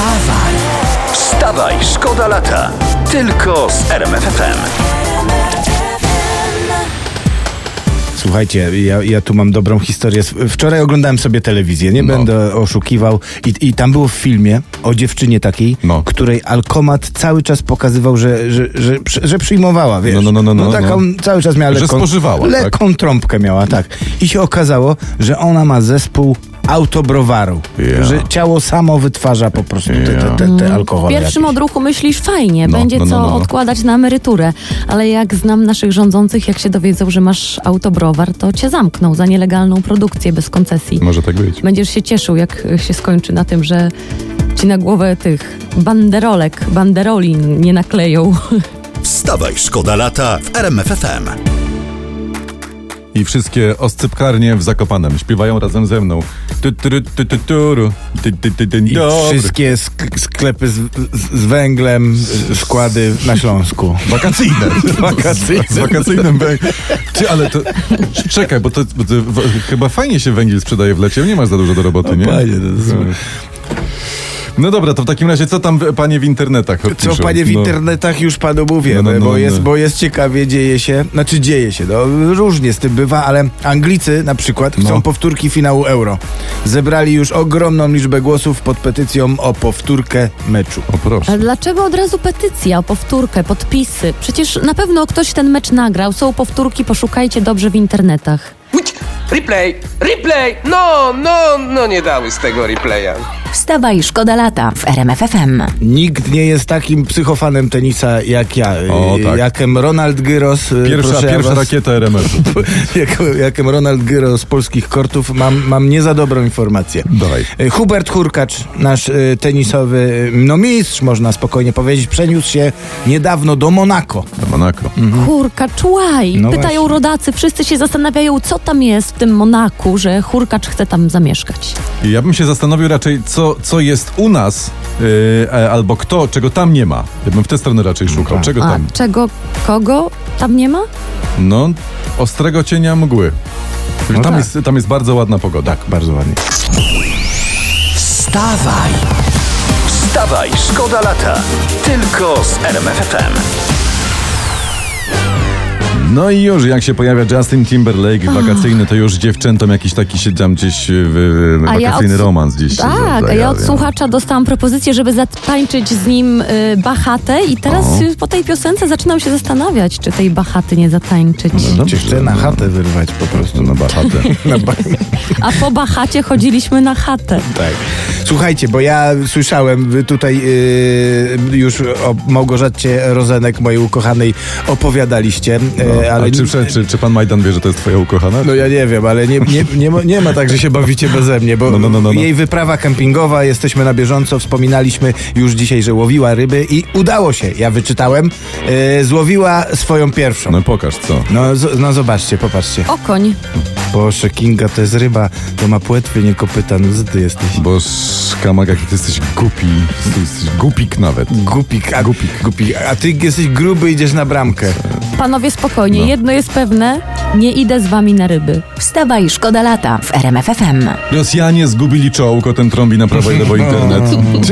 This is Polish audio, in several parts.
Wstawaj! Wstawaj, szkoda lata. Tylko z RMFFM. Słuchajcie, ja, ja tu mam dobrą historię. Wczoraj oglądałem sobie telewizję, nie No. będę oszukiwał. I, I tam było w filmie o dziewczynie takiej, No. której alkomat cały czas pokazywał, że, że, że, że, że przyjmowała, wiesz. No, no, no, no, no, taką no. cały czas miała Że lekką, spożywała, tak? lekką trąbkę miała, tak. I się okazało, że ona ma zespół autobrowaru. Ja. Że ciało samo wytwarza po prostu te, te, te, te W alkohole. pierwszym jakieś. odruchu myślisz fajnie, No, będzie no, no, co no. odkładać na emeryturę, ale jak znam naszych rządzących, jak się dowiedzą, że masz autobrowar, to cię zamkną za nielegalną produkcję bez koncesji. Może tak być. Będziesz się cieszył, jak się skończy na tym, że ci na głowę tych banderolek, banderoli nie nakleją. Wstawaj, szkoda lata w RMFFM. I wszystkie oscypkarnie w Zakopanem śpiewają razem ze mną. Tu, tu, tu, tu, I wszystkie sk- sklepy z, z, węglem, y, składy na Śląsku. Wakacyjne. Wakacyjne. Z wakacyjnym węglem. Ty, ale to... Czekaj, bo to, bo to chyba fajnie się węgiel sprzedaje w lecie. Nie masz za dużo do roboty, nie? panie, to jest- No dobra, to w takim razie co tam panie w internetach Co panie w No. internetach już panu mówię, No, no, no, bo, no, jest, no. bo jest ciekawie, dzieje się, znaczy dzieje się, no, różnie z tym bywa, ale Anglicy na przykład chcą No. powtórki finału Euro. Zebrali już ogromną liczbę głosów pod petycją o powtórkę meczu. O proszę. Ale dlaczego od razu petycja o powtórkę, podpisy? Przecież na pewno ktoś ten mecz nagrał, są powtórki, poszukajcie dobrze w internetach. Replay, replay! No, no, no nie dały z tego replaya. Wstawaj, szkoda lata w RMFFM. Nikt nie jest takim psychofanem tenisa jak ja. O, tak. Jakem Ronald Gyros. y, Pierwsza, pierwsza was- rakieta RMF-u. jak, jakem Ronald Gyro z polskich kortów, mam, mam nie za dobrą informację. Dawaj. Y, Hubert Hurkacz, nasz y, tenisowy, no mistrz można spokojnie powiedzieć, przeniósł się niedawno do Monako. Monako. Kurka, człaj! No Pytają właśnie. rodacy, wszyscy się zastanawiają, co tam jest w tym Monaku, że Hurkacz chce tam zamieszkać. I Ja bym się zastanowił raczej, co, co jest u nas, yy, albo kto, czego tam nie ma. Ja bym w tę stronę raczej szukał. tak. Czego A tam? czego, kogo tam nie ma? No, ostrego cienia mgły. No tam, tak. jest, tam jest bardzo ładna pogoda. Tak, bardzo ładnie. Wstawaj! Wstawaj, szkoda lata. Tylko z RMFFM. No i już, jak się pojawia Justin Timberlake wakacyjny, to już dziewczętom jakiś taki się tam gdzieś w, w, A ja wakacyjny od- romans gdzieś Tak, a ja od słuchacza dostałam propozycję, żeby zatańczyć z nim y, bachatę i teraz O. po tej piosence zaczynam się zastanawiać, czy tej bachaty nie zatańczyć. No dobrze, chcę na chatę wyrwać po prostu. na bachatę. Na ba- A po bachacie chodziliśmy na chatę. tak. Słuchajcie, bo ja słyszałem, wy tutaj y, już o Małgorzacie Rozenek, mojej ukochanej, opowiadaliście, y, ale... A czy, czy, czy, czy pan Majdan wie, że to jest twoja ukochana? No ja nie wiem, ale nie, nie, nie, ma, nie ma tak, że się bawicie beze mnie, bo No, no, no, no, no. jej wyprawa kempingowa, jesteśmy na bieżąco, wspominaliśmy już dzisiaj, że łowiła ryby i udało się, ja wyczytałem, e, złowiła swoją pierwszą. No pokaż co. No, z, no zobaczcie, popatrzcie. Okoń. Boże, Kinga to jest ryba, to ma płetwy, nie kopyta, no co ty jesteś? Bo Kamak, jaki ty jesteś głupi. Ty jesteś głupik nawet. Gupik, a, gupik. gupik, a ty jesteś gruby, idziesz na bramkę. Panowie, spokojnie, No. jedno jest pewne, nie idę z wami na ryby. Wstawaj, szkoda lata w RMFFM. Rosjanie zgubili czołg, o ten trąbi na prawo i lewo internet.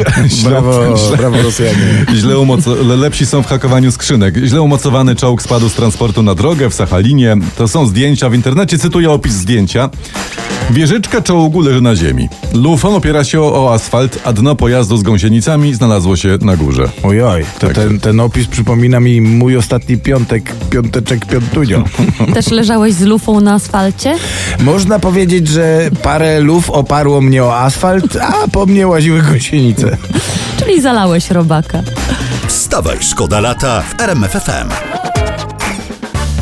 Źle- Brawo, źle- brawo Rosjanie. Źle umoco- le- lepsi są w hakowaniu skrzynek. Źle umocowany czołg spadł z transportu na drogę w Sachalinie. To są zdjęcia w internecie. Cytuję opis zdjęcia. Wieżyczka czołgu leży na ziemi. Lufon opiera się o, o asfalt, a dno pojazdu z gąsienicami znalazło się na górze. Ojoj, to Tak. ten, ten opis przypomina mi mój ostatni piątek, piąteczek piątunio. Też leżałeś z lufą na asfalcie? Można powiedzieć, że parę luf oparło mnie o asfalt, a po mnie łaziły gąsienice. Czyli zalałeś robaka. Wstawaj, szkoda lata w RMFFM.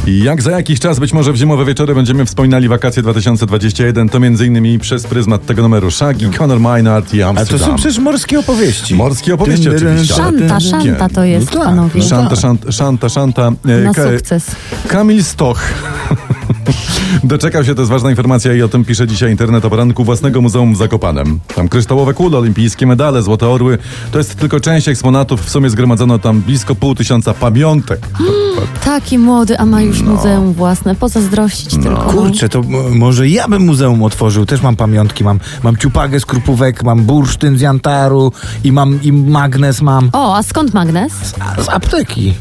I jak za jakiś czas, być może w zimowe wieczory będziemy wspominali wakacje 2021, to między innymi przez pryzmat tego numeru Shaggy, Conor Maynard i A to Amsterdam. są przecież morskie opowieści. Morskie opowieści oczywiście. Szanta, szanta to jest, No tak, panowie. no Szanta, szanta, szanta, szanta. e, Na sukces. Kamil Stoch. Doczekał się, to jest ważna informacja i o tym pisze dzisiaj internet o poranku własnego muzeum w Zakopanem. Tam kryształowe kule olimpijskie, medale, złote orły. To jest tylko część eksponatów. W sumie zgromadzono tam blisko pół tysiąca pamiątek. Taki młody, a ma już muzeum własne. Pozazdrościć tylko. Kurczę, to może ja bym muzeum otworzył. Też mam pamiątki. Mam, mam ciupagę z krupówek, mam bursztyn z jantaru i mam i magnes mam. O, a skąd magnes? A, z apteki.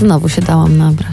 Znowu się dałam nabrać.